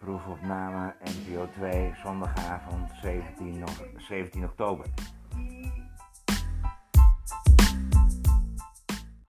Proefopname NPO 2, zondagavond 17, 17 oktober.